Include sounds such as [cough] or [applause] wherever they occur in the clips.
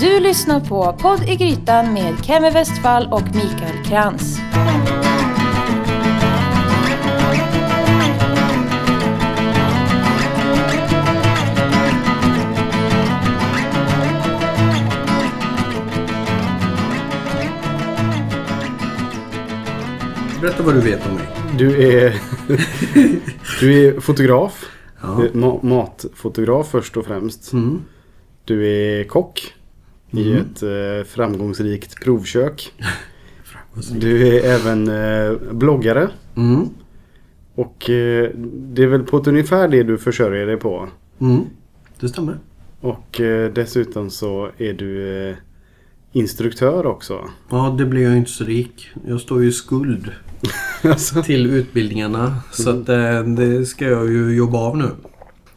Du lyssnar på Podd i Grytan med Kemme Westfall och Mikael Krantz. Berätta vad du vet om mig. Du är, [laughs] du är fotograf. Ja. Du är Ma matfotograf först och främst. Mm. Du är kock i Mm. ett eh, framgångsrikt provkök. [laughs] Du är även eh, bloggare. Mm. Och eh, det är väl på ett ungefär det du försörjer dig på. Mm. Det stämmer. Och eh, dessutom så är du eh, instruktör också. Ja, det blir jag inte så rik. Jag står ju i skuld [laughs] alltså, till utbildningarna. Så att, eh, det ska jag ju jobba av nu.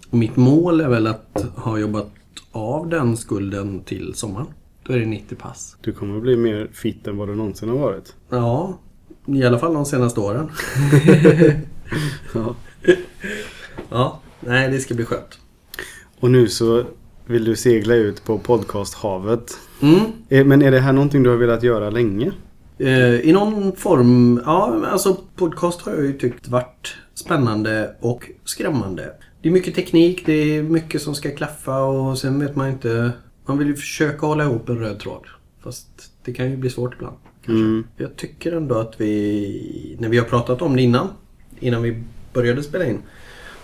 Mitt mål är väl att ha jobbat av den skulden till sommaren. Då är det 90 pass. du kommer att bli mer fit än vad du någonsin har varit. Ja, i alla fall de senaste åren. [laughs] Ja. [laughs] Ja, nej det ska bli skönt. Och nu så vill du segla ut på podcasthavet. Mm. Eh, Men är det här någonting du har velat göra länge? Eh, I någon form, ja alltså podcast har jag ju tyckt varit spännande och skrämmande. Det är mycket teknik, det är mycket som ska klaffa och sen vet man inte... Man vill ju försöka hålla ihop en röd tråd. Fast det kan ju bli svårt ibland. Mm. Jag tycker ändå att vi, när vi har pratat om det innan, innan vi började spela in,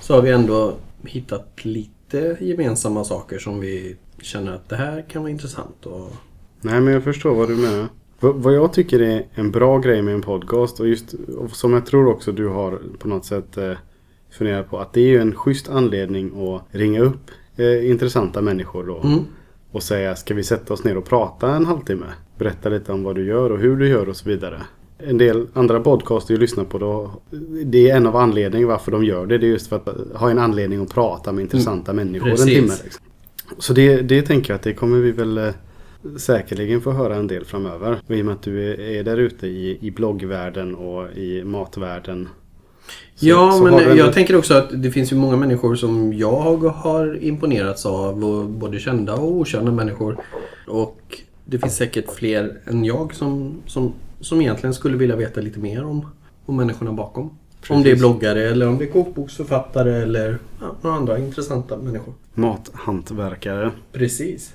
så har vi ändå hittat lite gemensamma saker som vi känner att det här kan vara intressant. Och, Nej men jag förstår vad du menar. V- vad jag tycker är en bra grej med en podcast och just och som jag tror också du har på något sätt eh, funderat på att det är ju en schysst anledning att ringa upp eh, intressanta människor då. mm. Och säga ska vi sätta oss ner och prata en halvtimme? Berätta lite om vad du gör och hur du gör och så vidare. En del andra podcaster jag lyssnar på då, det är en av anledningarna varför de gör det. Det är just för att ha en anledning att prata med intressanta människor Precis. en timme. Liksom. Så det, det tänker jag att det kommer vi väl eh, säkerligen få höra en del framöver. Och I och med att du är, är där ute i, i bloggvärlden och i matvärlden. Så- ja, så men jag tänker också att det finns ju många människor som jag har imponerats av. Både kända och okända människor. Och det finns säkert fler än jag som, som, som egentligen skulle vilja veta lite mer om, om människorna bakom. Om det är Precis. bloggare eller om det är kokboksförfattare eller ja, några andra intressanta människor. Mathantverkare. Precis.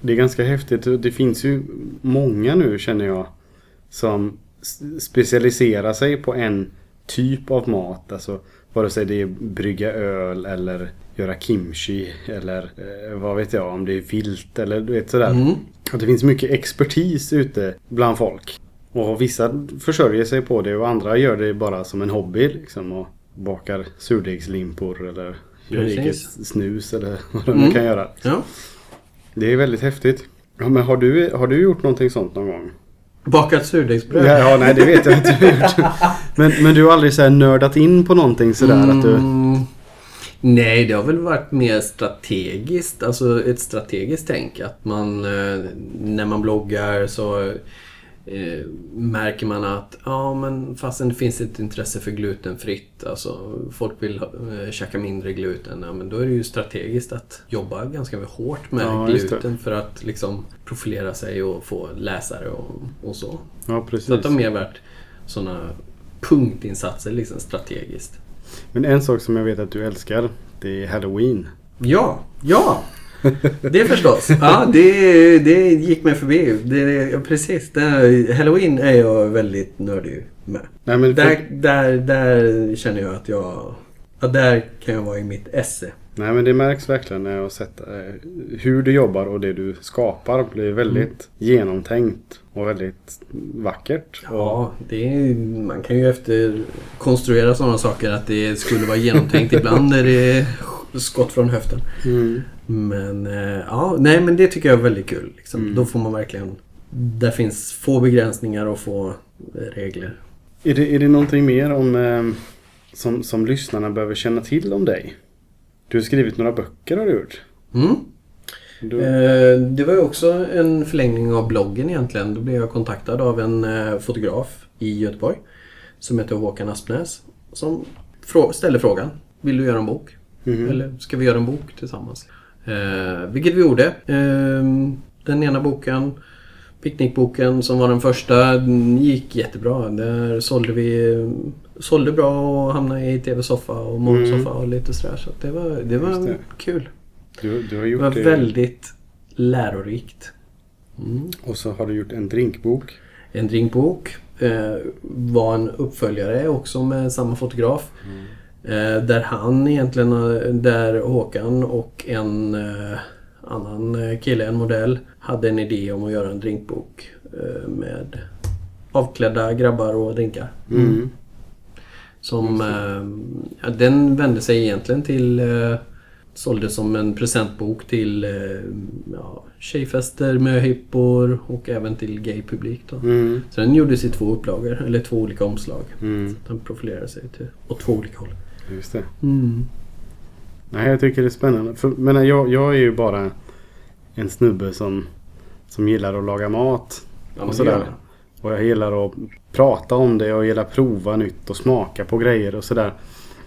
Det är ganska häftigt. Det finns ju många nu känner jag som specialiserar sig på en typ av mat. Alltså vare sig det är brygga öl eller göra kimchi eller eh, vad vet jag om det är vilt eller du vet sådär. Mm. Att det finns mycket expertis ute bland folk. Och vissa försörjer sig på det och andra gör det bara som en hobby liksom och bakar surdegslimpor eller gör eget snus eller [laughs] vad de Mm. kan göra. Ja. Det är väldigt häftigt. Ja, men har du, har du gjort någonting sånt någon gång? Bakat surdegsbröd. Ja, ja nej det vet jag inte. gjort. [laughs] Men, men du har aldrig så här nördat in på någonting sådär att du... Mm, Nej, det har väl varit mer strategiskt. Alltså ett strategiskt tänk. Att man eh, när man bloggar så eh, märker man att ja men fastän det finns ett intresse för glutenfritt. Alltså folk vill eh, käka mindre gluten. Ja, men då är det ju strategiskt att jobba ganska hårt med Ja, gluten för att liksom profilera sig och få läsare och, och så. Ja precis. Så att det har mer varit sådana punktinsatser liksom strategiskt. Men en sak som jag vet att du älskar. Det är Halloween. Ja, ja! [laughs] Det förstås. Ja, det, det gick mig förbi. Det, precis. Det, Halloween är jag väldigt nördig med. Nej, men för, Där, där, där känner jag att jag... Ja, där kan jag vara i mitt esse. nej men det märks verkligen när jag har sett eh, hur du jobbar och det du skapar blir väldigt genomtänkt och väldigt vackert. Ja, det är, man kan ju efter konstruera sådana saker att det skulle vara genomtänkt [laughs] ibland när det är skott från höften. mm. Men eh, ja, nej men det tycker jag är väldigt kul. Liksom. Mm. Då får man verkligen... Där finns få begränsningar och få eh, regler. är, det, är det någonting mer om eh, som, som lyssnarna behöver känna till om dig? Du har skrivit några böcker har du gjort. Mm. Du, det var ju också en förlängning av bloggen egentligen. Då blev jag kontaktad av en fotograf i Göteborg. Som heter Håkan Aspnäs. Som ställde frågan. Vill du göra en bok? Mhm. Eller ska vi göra en bok tillsammans? Eh, vilket vi gjorde. Eh, Den ena boken, Picknickboken som var den första, den gick jättebra. Där sålde vi sålde bra och hamnade i tv-soffa och morgonsoffa och lite sådär. Så det var, det var det. kul. Du, du har Det gjort var det. väldigt lärorikt. Mm. Och så har du gjort en drinkbok. En drinkbok eh, var en uppföljare också med samma fotograf. Eh, där han egentligen, eh, där Håkan och en eh, annan eh, kille, en modell, hade en idé om att göra en drinkbok eh, med avklädda grabbar och drinkar. Mm. Som, eh, ja, den vände sig egentligen till eh, Såldes som en presentbok till eh, ja, tjejfester, möhippor och även till gaypublik. Då. Mm. Så den gjordes i två upplagor, eller två olika omslag. Mm. Den profilerade sig till, åt två olika håll. Just det. Mm. Nej, jag tycker det är spännande. För, men jag, jag är ju bara en snubbe som, som gillar att laga mat. Ja, och sådär. Och jag gillar att prata om det och gillar att prova nytt och smaka på grejer och sådär.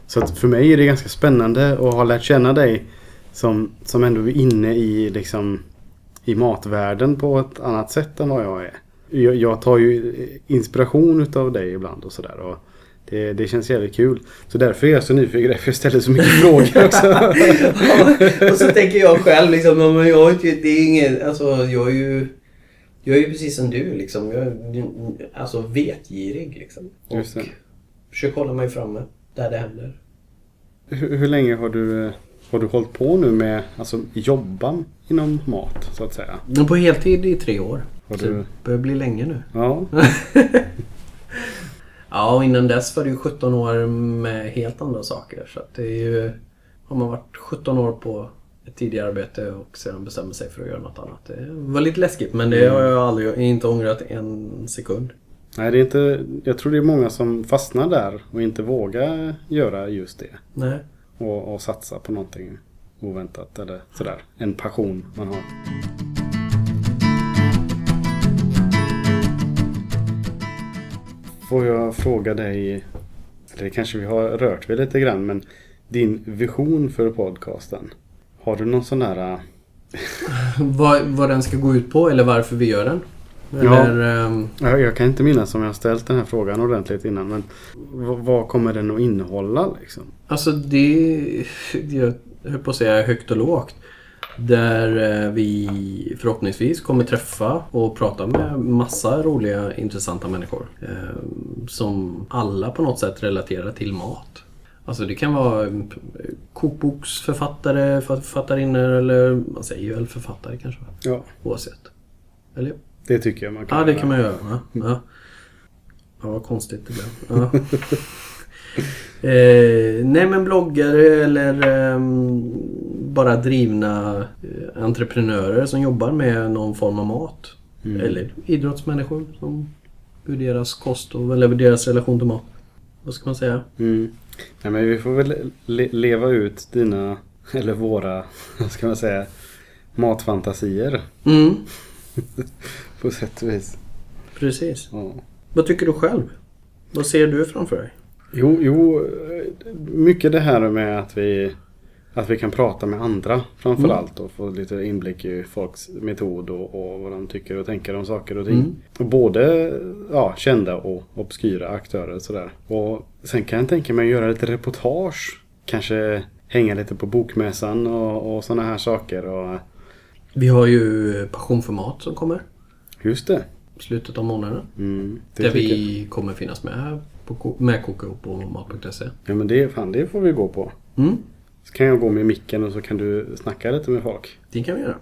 Så att för mig är det ganska spännande att ha lärt känna dig som, som ändå är inne i, liksom, i matvärlden på ett annat sätt än vad jag är. Jag, jag tar ju inspiration utav dig ibland och sådär. Det, det känns jävligt kul. Så därför är jag så nyfiken. Därför jag ställer så mycket [laughs] frågor också. och så tänker jag själv liksom, ja, men jag, det är ingen, alltså jag är ju jag är ju precis som du liksom. Jag är alltså vetgirig liksom. Och Just det. försöker hålla mig framme där det händer. hur, hur länge har du, har du hållit på nu med alltså, jobba inom mat så att säga? På heltid i tre år. Har Så du- det börjar bli länge nu. Ja, [laughs] Ja, och innan dess var det ju 17 år med helt andra saker. Så det är ju... Har man varit 17 år på ett tidigare arbete och sedan bestämmer sig för att göra något annat. Det var lite läskigt men det har jag aldrig inte ångrat en sekund. Nej, det är inte, jag tror det är många som fastnar där och inte vågar göra just det. Nej. Och, och satsa på någonting oväntat eller sådär. En passion man har. Får jag fråga dig, eller kanske vi har rört vid lite grann, men din vision för podcasten. Har du någon sån där... äh, [laughs] Vad, vad den ska gå ut på eller varför vi gör den. Ja. Eller, ehm, Jag, jag kan inte minnas om jag har ställt den här frågan ordentligt innan, men vad, vad kommer den att innehålla liksom? Alltså det... Jag höll på att säga högt och lågt. Där eh, vi förhoppningsvis kommer träffa och prata med massa roliga intressanta människor. eh, Som alla på något sätt relaterar till mat. Alltså det kan vara eh, kokboksförfattare, författarinnor eller man säger väl författare kanske. Ja, Oavsett. Eller? det tycker jag man kan Ja, det kan man göra. Ja, ja. ja vad konstigt det blev. Ja. [laughs] eh, nej men bloggare eller ehm, bara drivna eh, entreprenörer som jobbar med någon form av mat. Mm. Eller idrottsmänniskor som hur deras kost och eller deras relation till mat. Vad ska man säga? Mm. Nej, men vi får väl le leva ut dina, eller våra, [laughs] vad ska man säga, matfantasier. Mm, [laughs] På sätt och vis. precis. Ja. Vad tycker du själv? Vad ser du framför dig? Jo, jo, mycket det här med att vi, att vi kan prata med andra framförallt och få lite inblick i folks metod och, och vad de tycker och tänker om saker och ting. Mm. Och både ja, kända och obskyra aktörer och sådär. Och sen kan jag tänka mig att göra lite reportage. Kanske hänga lite på bokmässan och, och sådana här saker. Och, Vi har ju Passion för mat som kommer just det. slutet av månaden. Mm, det Där vi kommer finnas med på, med Koka ihop på mat.se. Ja men det, fan, det får vi gå på. Mm, Så kan jag gå med micken och så kan du snacka lite med folk. det kan vi göra.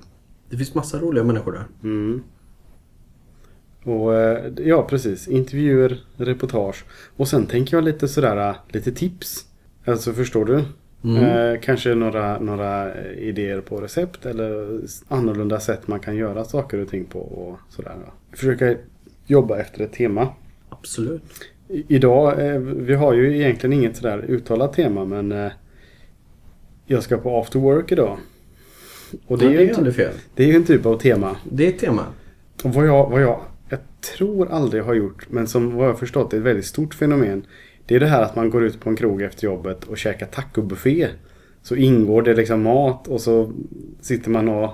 Det finns massa roliga människor där. Mm. Och eh, ja, precis. Intervjuer, reportage. Och sen tänker jag lite sådär, äh, lite tips. Alltså förstår du? Mm. Eh, kanske några, några eh, idéer på recept eller annorlunda sätt man kan göra saker och ting på och sådär. Försöka jobba efter ett tema. Absolut. I, idag, eh, vi har ju egentligen inget sådär uttalat tema men eh, jag ska på after work idag. Och det, är det ju en, fel. det är ju en typ av tema. Det är ett tema. Och vad jag, vad jag, jag tror aldrig har gjort, men som vad jag förstått är ett väldigt stort fenomen. Det är det här att man går ut på en krog efter jobbet och käkar tacobuffé. Så ingår det liksom mat och så sitter man och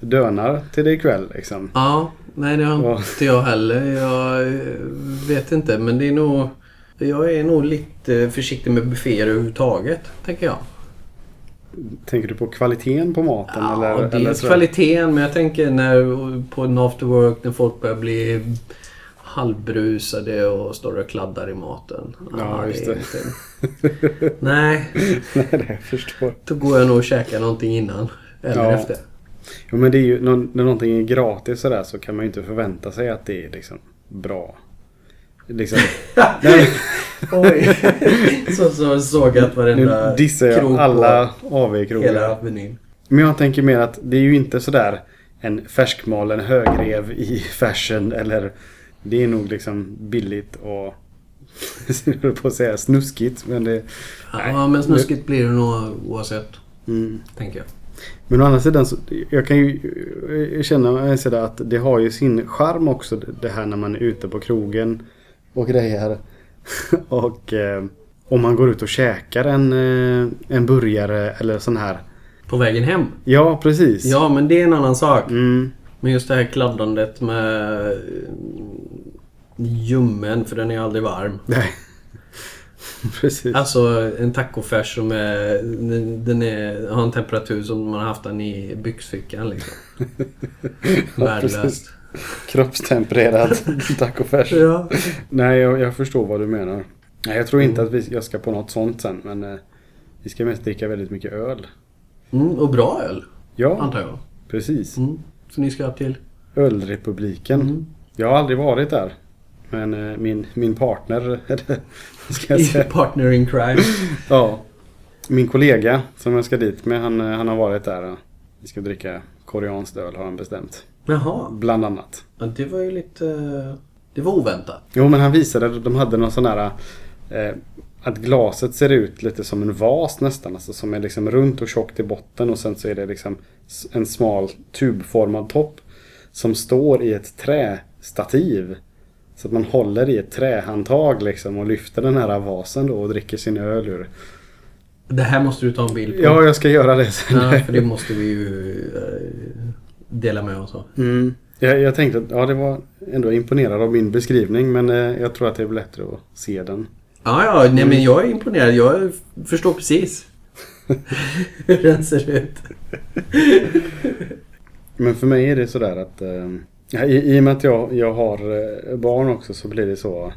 dönar till dig ikväll liksom. Ja, nej det har inte jag heller. Jag vet inte men det är nog... Jag är nog lite försiktig med bufféer överhuvudtaget, tänker jag. Tänker du på kvaliteten på maten? Ja, eller, eller dels så? kvaliteten men jag tänker när, på en after work när folk börjar bli halvbrusade och står och kladdar i maten. Ja, just är det. Inte... [laughs] Nej, Nej, det jag förstår. då går jag nog och käkar någonting innan. Eller Ja. efter. Jo, men det är ju, när när någonting är gratis sådär så kan man ju inte förvänta sig att det är liksom bra. Liksom, [laughs] nej, Oj! så, så såg jag att nu varenda dissar jag krog alla på AV-krogar. hela Avenyn. Men jag tänker mer att det är ju inte sådär en färskmalen högrev i fashion eller det är nog liksom billigt och [laughs] jag på att säga snuskigt men det... Ja, men snuskigt blir det nog oavsett, Mm. tänker jag. Men å andra sidan så jag kan ju känna att det har ju sin charm också det här när man är ute på krogen och grejer. [laughs] och eh, om man går ut och käkar en, eh, en burgare eller sån här. På vägen hem? Ja, precis. Ja, men det är en annan sak. Mm. Men just det här kladdandet med eh, ljummen, för den är aldrig varm. [laughs] Nej. [laughs] precis. Alltså en tacofärs som är, den- den är, har en temperatur som man har haft den i byxfickan liksom. Värdelöst. Kroppstempererad [laughs] tacofärs. Ja. Nej, jag, jag förstår vad du menar. Nej, jag tror inte att vi, jag ska på något sånt sen. Men eh, vi ska mest dricka väldigt mycket öl. Mm, och bra öl, Ja, antar jag. precis. Mm. Så ni ska till? Ölrepubliken. Mm. Jag har aldrig varit där. Men eh, min, min partner, [laughs] ska jag säga? Partner in crime. [laughs] Ja. Min kollega som jag ska dit med, han, eh, han har varit där. Vi ska dricka koreanskt öl har han bestämt. Jaha. Bland annat. Ja, det var ju lite... Det var oväntat. Jo men han visade, de hade någon sån här eh, Att glaset ser ut lite som en vas nästan. Alltså som är liksom runt och tjockt i botten och sen så är det liksom en smal tubformad topp. Som står i ett trästativ. Så att man håller i ett trähandtag liksom och lyfter den här vasen då och dricker sin öl ur. Det här måste du ta en bild på. Ja, jag ska göra det sen. Ja, för det måste vi ju eh, dela med oss av. Mm. Jag, jag tänkte att ja, det var ändå imponerad av min beskrivning men eh, jag tror att det är bättre att se den. Ja, ja, nej men jag är imponerad. Jag förstår precis [laughs] hur den ser ut. Men för mig är det sådär att eh, i, i och med att jag, jag har eh, barn också så blir det så.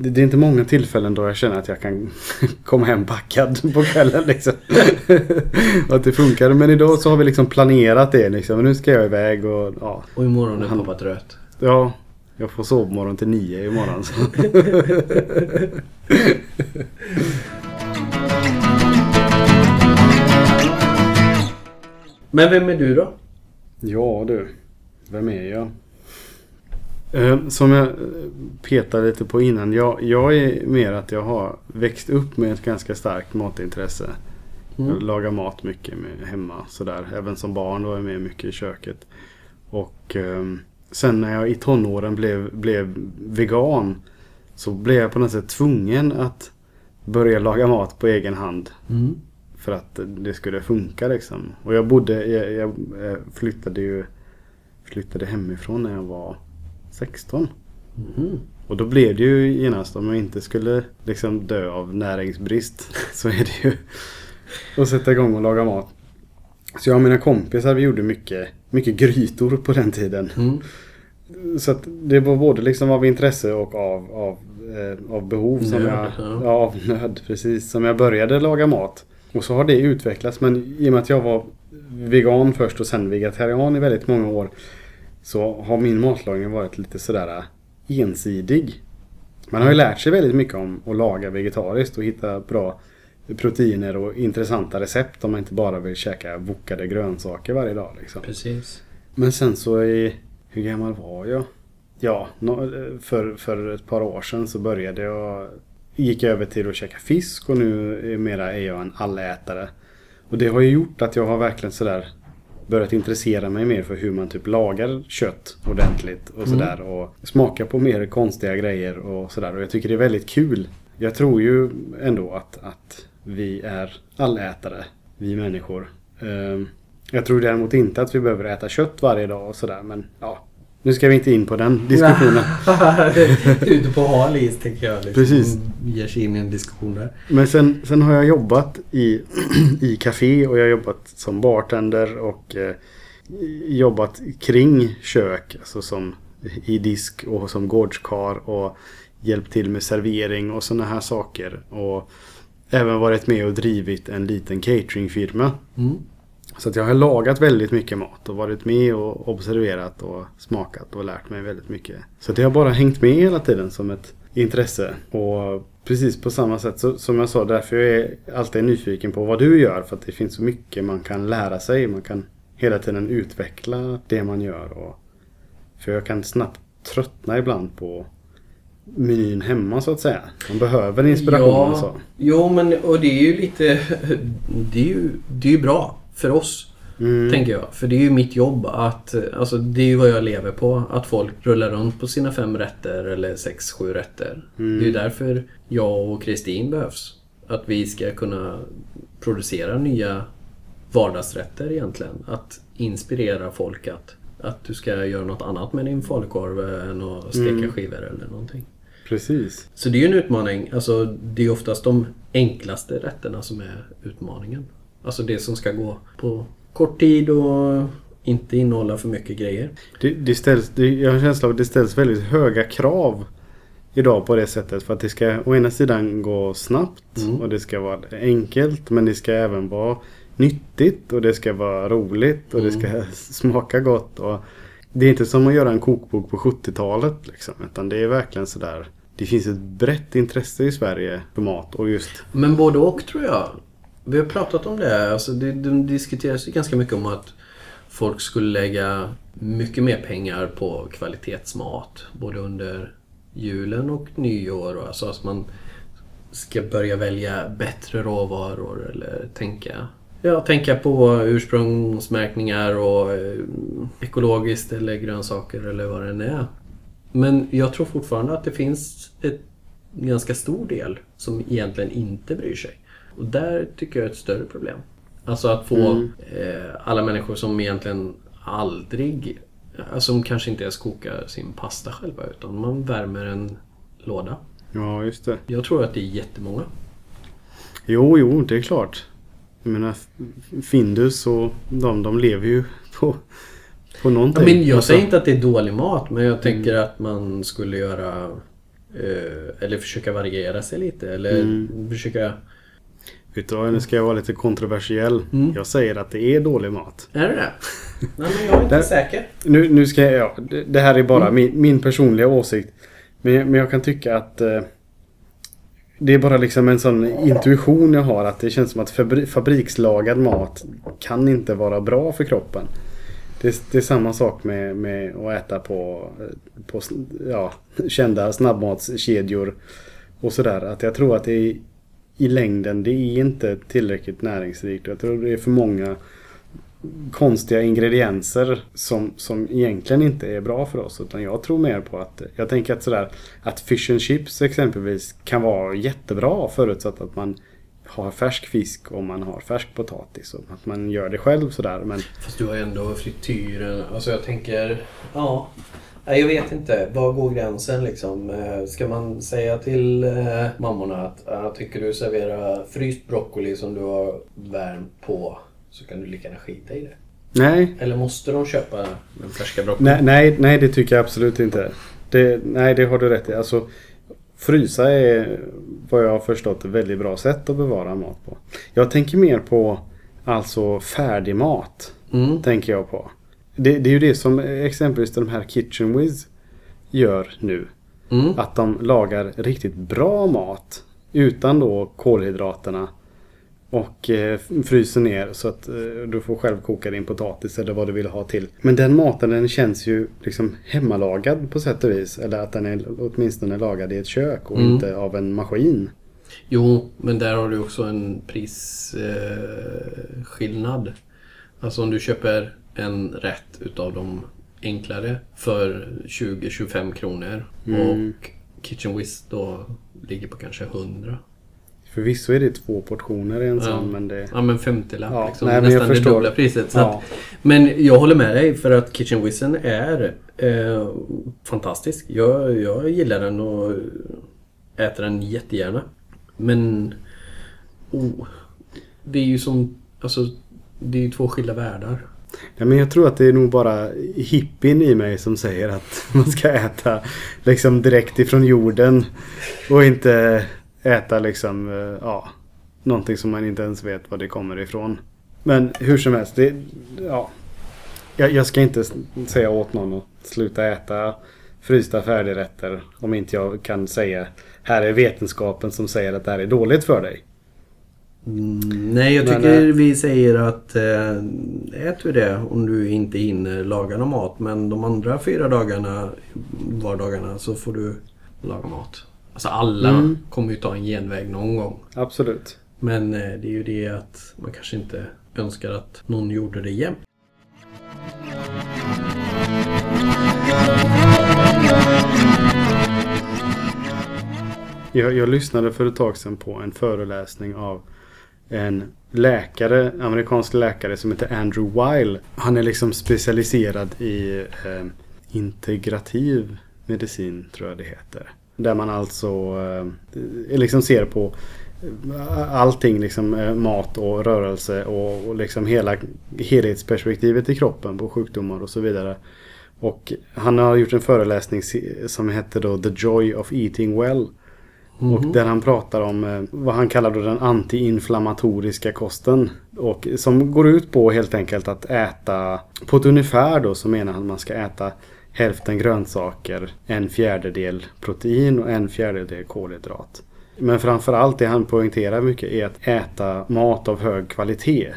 Det, är inte många tillfällen då jag känner att jag kan [laughs] komma hem packad på kvällen liksom. [laughs] att det funkar. Men idag så har vi liksom planerat det liksom. Nu ska jag iväg och ja. Och imorgon är Han- pappa trött. ja jag får sovmorgon till nio imorgon. Så. [laughs] Men vem är du då? Ja du, vem är jag? Eh, Som jag eh, petade lite på innan. Jag, jag är mer att jag har växt upp med ett ganska starkt matintresse. Jag Mm. lagar mat mycket med, hemma sådär. Även som barn var jag med mycket i köket. Och ehm, sen när jag i tonåren blev, blev vegan. Så blev jag på något sätt tvungen att börja laga mat på egen hand. Mm. För att det skulle funka liksom. Och jag bodde, jag, jag eh, flyttade ju Flyttade hemifrån när jag var 16. Mhm. Och då blev det ju genast om jag inte skulle liksom dö av näringsbrist. [laughs] Så är det ju att sätta igång och laga mat. Så jag och mina kompisar vi gjorde mycket, mycket grytor på den tiden. Mm. Så det var både liksom av intresse och av, av, eh, av behov. Som Nöd, jag, ja. ja, av nöd. Precis. Som jag började laga mat. Och så har det utvecklats. Men i och med att jag var vegan först och sen vegetarian i väldigt många år. Så har min matlagning varit lite sådär ensidig. Man har ju lärt sig väldigt mycket om att laga vegetariskt och hitta bra proteiner och intressanta recept om man inte bara vill käka bokade grönsaker varje dag. Liksom. Precis. Men sen så i... Hur gammal var jag? Ja, för, för ett par år sedan så började jag... Gick över till att käka fisk och nu mera är jag en allätare. Och det har ju gjort att jag har verkligen sådär börjat intressera mig mer för hur man typ lagar kött ordentligt och Mm. sådär. Och smaka på mer konstiga grejer och sådär. Och jag tycker det är väldigt kul. Jag tror ju ändå att, att vi är allätare, vi människor. Ehm, Jag tror däremot inte att vi behöver äta kött varje dag och sådär. Men ja, nu ska vi inte in på den diskussionen. [laughs] Ute på hal is tänker jag. Liksom, Precis. Ger sig in i en diskussion där. Men sen, sen har jag jobbat i, [clears throat] i café och jag har jobbat som bartender och eh, jobbat kring kök. Alltså som i disk och som gårdskar och hjälpt till med servering och sådana här saker. Och även varit med och drivit en liten cateringfirma. Mm. Så jag har lagat väldigt mycket mat och varit med och observerat och smakat och lärt mig väldigt mycket. Så det har bara hängt med hela tiden som ett intresse. Och precis på samma sätt så, som jag sa, därför jag är alltid nyfiken på vad du gör. För att det finns så mycket man kan lära sig. Man kan hela tiden utveckla det man gör. Och, för jag kan snabbt tröttna ibland på menyn hemma så att säga. Man behöver inspiration och så. Jo, men och det är ju lite... [laughs] Det är ju, det är ju bra för oss. Mm. Tänker jag. För det är ju mitt jobb att... Alltså det är ju vad jag lever på. Att folk rullar runt på sina fem rätter eller sex, sju rätter. Mm. Det är ju därför jag och Kristin behövs. Att vi ska kunna producera nya vardagsrätter egentligen. Att inspirera folk att, att du ska göra något annat med din falukorv än att steka Mm. skivor eller någonting. Precis. Så det är ju en utmaning. Alltså, det är oftast de enklaste rätterna som är utmaningen. Alltså det som ska gå på kort tid och inte innehålla för mycket grejer. Det, det ställs, det, jag har en känsla av att det ställs väldigt höga krav idag på det sättet. För att det ska å ena sidan gå snabbt Mm. och det ska vara enkelt. Men det ska även vara nyttigt och det ska vara roligt och det Mm. ska [laughs] smaka gott. Och det är inte som att göra en kokbok på 70-talet. Liksom, utan det är verkligen sådär. Det finns ett brett intresse i Sverige för mat och just Men både och tror jag. Vi har pratat om det. Alltså det, det diskuteras ju ganska mycket om att folk skulle lägga mycket mer pengar på kvalitetsmat. Både under julen och nyår. och Alltså att man ska börja välja bättre råvaror eller tänka Ja, tänka på ursprungsmärkningar och eh, ekologiskt eller grönsaker eller vad det än är. Men jag tror fortfarande att det finns ett ganska stor del som egentligen inte bryr sig. Och där tycker jag är ett större problem. Alltså att få Mm. eh, alla människor som egentligen aldrig, alltså som kanske inte ens kokar sin pasta själva utan man värmer en låda. Ja, just det. Jag tror att det är jättemånga. Jo, jo, det är klart. Jag menar, Findus och de, de lever ju på, på Ja, någonting. men jag Alltså, säger inte att det är dålig mat men jag tänker att man skulle göra eh, eller försöka variera sig lite eller Mm. försöka... Vet du vad, nu ska jag vara lite kontroversiell. Mm. Jag säger att det är dålig mat. Är det det? Nej men jag är inte Där- säker. Nu, nu ska jag, ja, det, det här är bara Mm. min, min personliga åsikt. Men, men jag kan tycka att eh, det är bara liksom en sån intuition jag har att det känns som att fabri, fabrikslagad mat kan inte vara bra för kroppen. Det, det är samma sak med, med att äta på, eh, på ja, [laughs] kända snabbmatskedjor och sådär. Att jag tror att det är, i längden det är inte tillräckligt näringsrikt. Jag tror det är för många konstiga ingredienser som, som egentligen inte är bra för oss. Utan jag tror mer på att, jag tänker att sådär, att fish and chips exempelvis kan vara jättebra förutsatt att man har färsk fisk och man har färsk potatis och att man gör det själv sådär. Men Fast du har ändå frityren. Alltså jag tänker... Ja. Nej, jag vet inte. Var går gränsen liksom? Eh, Ska man säga till eh, mammorna att jag tycker du serverar fryst broccoli som du har värmt på så kan du lika gärna skita i det. nej, Eller måste de köpa den färska broccolin? nej, nej, nej det tycker jag absolut inte. Det, nej, det har du rätt i. Alltså, frysa är vad jag har förstått ett väldigt bra sätt att bevara mat på. Jag tänker mer på alltså färdig mat. Mm. tänker jag på. Det, det är ju det som exempelvis de här Kitchen Whiz gör nu. Mm. Att de lagar riktigt bra mat utan då kolhydraterna. Och eh, fryser ner så att eh, du får själv koka din potatis eller vad du vill ha till. Men den maten den känns ju liksom hemmalagad på sätt och vis. Eller att den är åtminstone lagad i ett kök och Mm. inte av en maskin. Jo, men där har du också en prisskillnad. Eh, alltså om du köper en rätt utav de enklare för 20-25 kronor Mm. och Kitchen Whiz då ligger på kanske 100. Förvisso är det två portioner i en Ja. men det... Ja men 50 lapp Ja, liksom. nej, Nästan det dubbla priset. Ja. att, men jag håller med dig för att Kitchen Wizen är eh, fantastisk. Jag, jag gillar den och äter den jättegärna. Men oh, det är ju som... Alltså, det är ju två skilda världar. Ja, men jag tror att det är nog bara hippien i mig som säger att [laughs] man ska äta liksom direkt ifrån jorden. Och inte äta liksom, eh, ja, någonting som man inte ens vet var det kommer ifrån. Men hur som helst, det, ja. Jag, jag ska inte säga åt någon att sluta äta frysta färdigrätter om inte jag kan säga här är vetenskapen som säger att det här är dåligt för dig. Mm, nej, jag Men, tycker eh, vi säger att äh, ät du det om du inte hinner laga någon mat. Men de andra fyra dagarna, vardagarna, så får du laga mat. Alltså alla Mm. kommer ju ta en genväg någon gång. Absolut. Men eh, det är ju det att man kanske inte önskar att någon gjorde det jämt. Jag, jag lyssnade för ett tag sedan på en föreläsning av en läkare, amerikansk läkare som heter Andrew Weil. Han är liksom specialiserad i eh, integrativ medicin tror jag det heter. Där man alltså eh, liksom ser på eh, allting liksom eh, mat och rörelse och, och liksom hela helhetsperspektivet i kroppen på sjukdomar och så vidare. Och han har gjort en föreläsning som heter då The Joy of Eating Well. Och där han pratar om eh, vad han kallar då den antiinflammatoriska kosten. Och som går ut på helt enkelt att äta på ett ungefär då så menar han att man ska äta hälften grönsaker, en fjärdedel protein och en fjärdedel kolhydrat. Men framförallt det han poängterar mycket är att äta mat av hög kvalitet.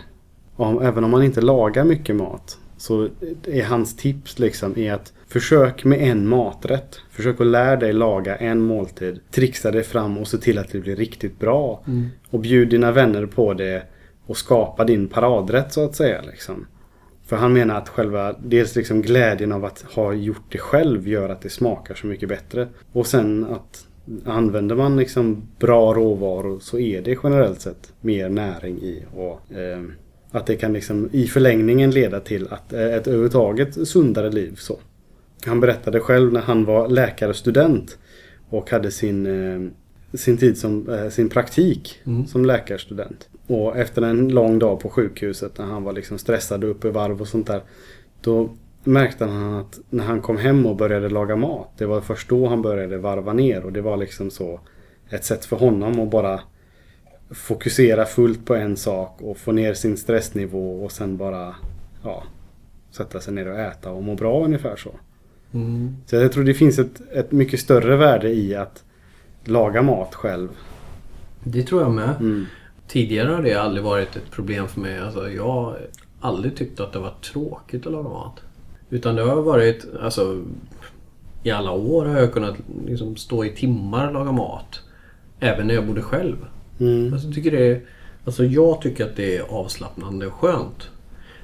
Om, även om man inte lagar mycket mat så är hans tips liksom är att försök med en maträtt. Försök att lära dig laga en måltid. Trixa dig fram och se till att det blir riktigt bra. Och bjud dina vänner på det och skapa din paradrätt så att säga. Liksom. För han menar att själva, dels liksom glädjen av att ha gjort det själv gör att det smakar så mycket bättre. Och sen att använder man liksom bra råvaror så är det generellt sett mer näring i. Och eh, att det kan liksom i förlängningen leda till att eh, ett överhuvudtaget sundare liv. så. Han berättade själv när han var läkarstudent och hade sin, eh, sin tid som eh, sin praktik som läkarstudent. Och efter en lång dag på sjukhuset när han var liksom stressad och uppe i varv och sånt där. Då märkte han att när han kom hem och började laga mat. Det var först då han började varva ner och det var liksom så ett sätt för honom att bara fokusera fullt på en sak och få ner sin stressnivå och sen bara ja, sätta sig ner och äta och må bra ungefär så. Mm. Så jag tror det finns ett, ett mycket större värde i att laga mat själv. Det tror jag med. Mm. Tidigare har det aldrig varit ett problem för mig. Alltså, jag har aldrig tyckt att det var tråkigt att laga mat. Utan det har varit, alltså i alla år har jag kunnat liksom stå i timmar och laga mat. Även när jag bodde själv. Mm. Alltså, jag tycker det alltså jag tycker att det är avslappnande och skönt.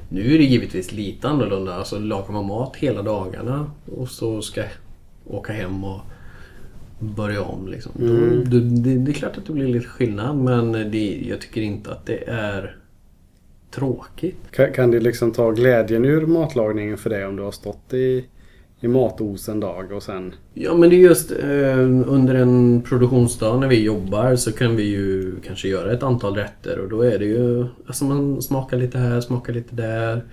Nu är det givetvis lite annorlunda. Alltså lagar man mat hela dagarna och så ska jag åka hem och börja om. Liksom. Mm. Då, då, det, det är klart att det blir lite skillnad men det, jag tycker inte att det är tråkigt. Kan, kan det liksom ta glädjen ur matlagningen för dig om du har stått i, i matos en dag och sen... Ja men det är just eh, under en produktionsdag när vi jobbar så kan vi ju kanske göra ett antal rätter och då är det ju, alltså man smakar lite här, smakar lite där.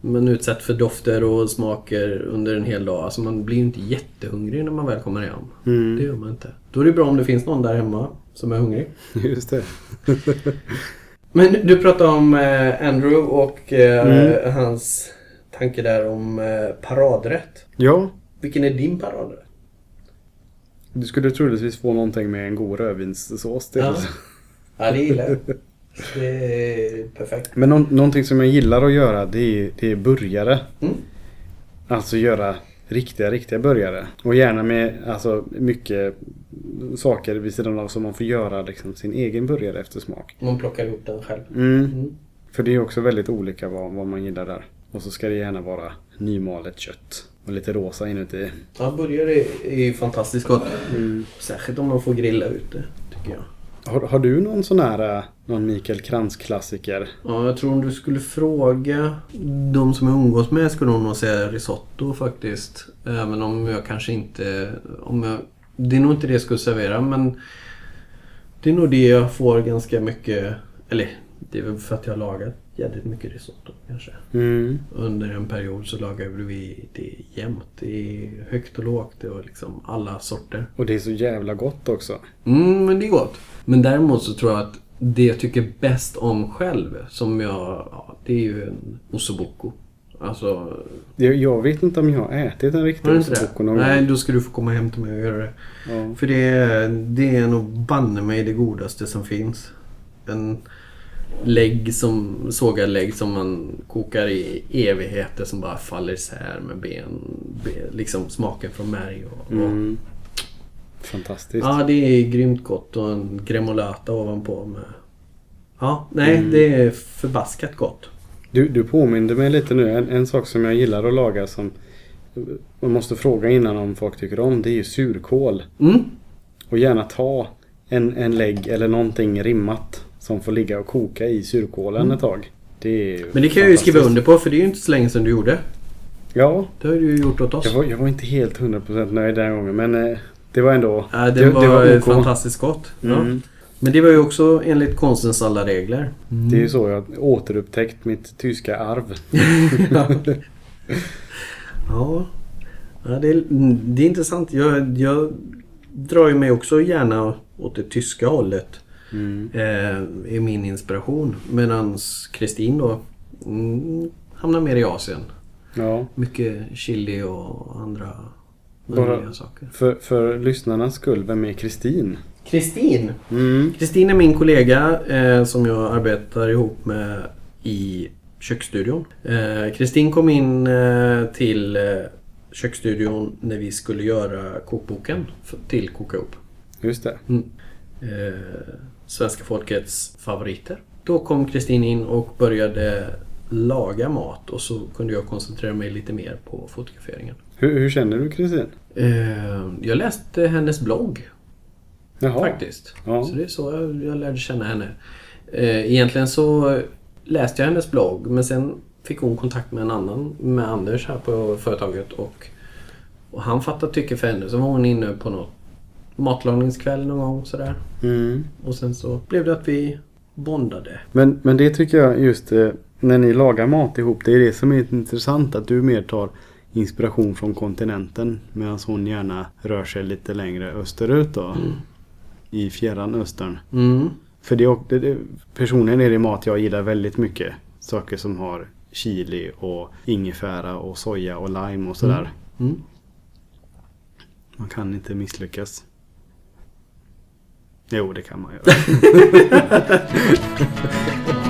Man utsätts för dofter och smaker under en hel dag. Alltså man blir ju inte jättehungrig när man väl kommer hem. Mm. Det gör man inte. Då är det bra om det finns någon där hemma som är hungrig. [laughs] Just det. [laughs] Men du pratade om eh, Andrew och eh, Mm. hans tanke där om eh, paradrätt. Ja, Vilken är din paradrätt? du skulle troligtvis få någonting med en god rödvinssås till. Ja. Ja, det gillar jag. Det är perfekt. Men nå- någonting som jag gillar att göra det är, det är burgare. Mm. Alltså göra riktiga, riktiga burgare. Och gärna med alltså, mycket saker vid sidan av som man får göra liksom, sin egen burgare efter smak. Man plockar ihop den själv. Mm. Mm. För det är också väldigt olika vad, vad man gillar där. Och så ska det gärna vara nymalet kött. Och lite rosa inuti. Ja, burgare är, är ju fantastiskt gott. Mm. Särskilt om man får grilla ute, tycker jag. Har, har du någon sån här, eh, någon Mikael Krantz-klassiker? Ja, jag tror om du skulle fråga de som jag umgås med skulle de nog säga risotto faktiskt. Även om jag kanske inte... Om jag, det är nog inte det jag skulle servera men det är nog det jag får ganska mycket... Eller det är väl för att jag har lagat jävligt mycket risotto kanske. Mm. Under en period så lagade vi det jämt. Det är högt och lågt. Det var liksom alla sorter. Och det är så jävla gott också. Mm, men det är gott. Men däremot så tror jag att det jag tycker bäst om själv, som jag... Ja, det är ju en ossobuco. Alltså... Jag, jag vet inte om jag har ätit en riktig ossobuco någon Nej, då ska du få komma hem till mig och göra det. Ja. För det är, det är nog banne mig det godaste som finns. En lägg som, sågad lägg som man kokar i evigheter som bara faller isär med ben. ben liksom smaken från märg och, och Mm. Fantastiskt. Ja, det är grymt gott och en gremolata ovanpå med... Ja, nej, Mm. det är förbaskat gott. Du, du påminde mig lite nu. En, en sak som jag gillar att laga som man måste fråga innan om folk tycker om. Det är ju surkål. Mm. Och gärna ta en, en lägg eller någonting rimmat som får ligga och koka i surkålen ett tag. Det Mm. Men det kan jag ju skriva under på för det är ju inte så länge sedan du gjorde. Ja, Det har du ju gjort åt oss. jag var, jag var inte helt 100% nöjd den gången men eh, det var ändå... Ja, det, var, fantastiskt gott. Ja. Mm. Men det var ju också enligt konstens alla regler. Det är ju så jag återupptäckt mitt tyska arv. ja. [laughs] ja. ja det, är, det är intressant. Jag, jag drar ju mig också gärna åt det tyska hållet. Mm. Eh, är min inspiration. Medan Kristin då mm, hamnar mer i Asien. Ja, Mycket chili och andra Bara- saker. för, för lyssnarnas skull, vem är Kristin? Kristin. Mm. Kristin är min kollega eh, som jag arbetar ihop med i köksstudion. Eh, Kristin kom in eh, till eh, köksstudion när vi skulle göra kokboken för, till Koka ihop. Just det. Eh, svenska folkets favoriter. Då kom Kristin in och började laga mat och så kunde jag koncentrera mig lite mer på fotograferingen. Hur, hur känner du Kristin? Eh, jag läste hennes blogg Jaha. faktiskt. Ja. Så det är så jag, jag lärde känna henne. Eh, egentligen så läste jag hennes blogg men sen fick hon kontakt med en annan, med Anders här på företaget och, och han fattade tycke för henne. Så var hon inne på något matlagningskväll någon gång sådär. Mm. Och sen så blev det att vi bondade. Men, men det tycker jag just eh, när ni lagar mat ihop. Det är det som är intressant. Att du mer tar inspiration från kontinenten. Medan hon gärna rör sig lite längre österut då. I fjärran östern. Mm. För det, det, det, personligen är det mat jag gillar väldigt mycket. Saker som har chili och ingefära och soja och lime och sådär. Mm. Man kan inte misslyckas. Jo, det kan man göra. [laughs]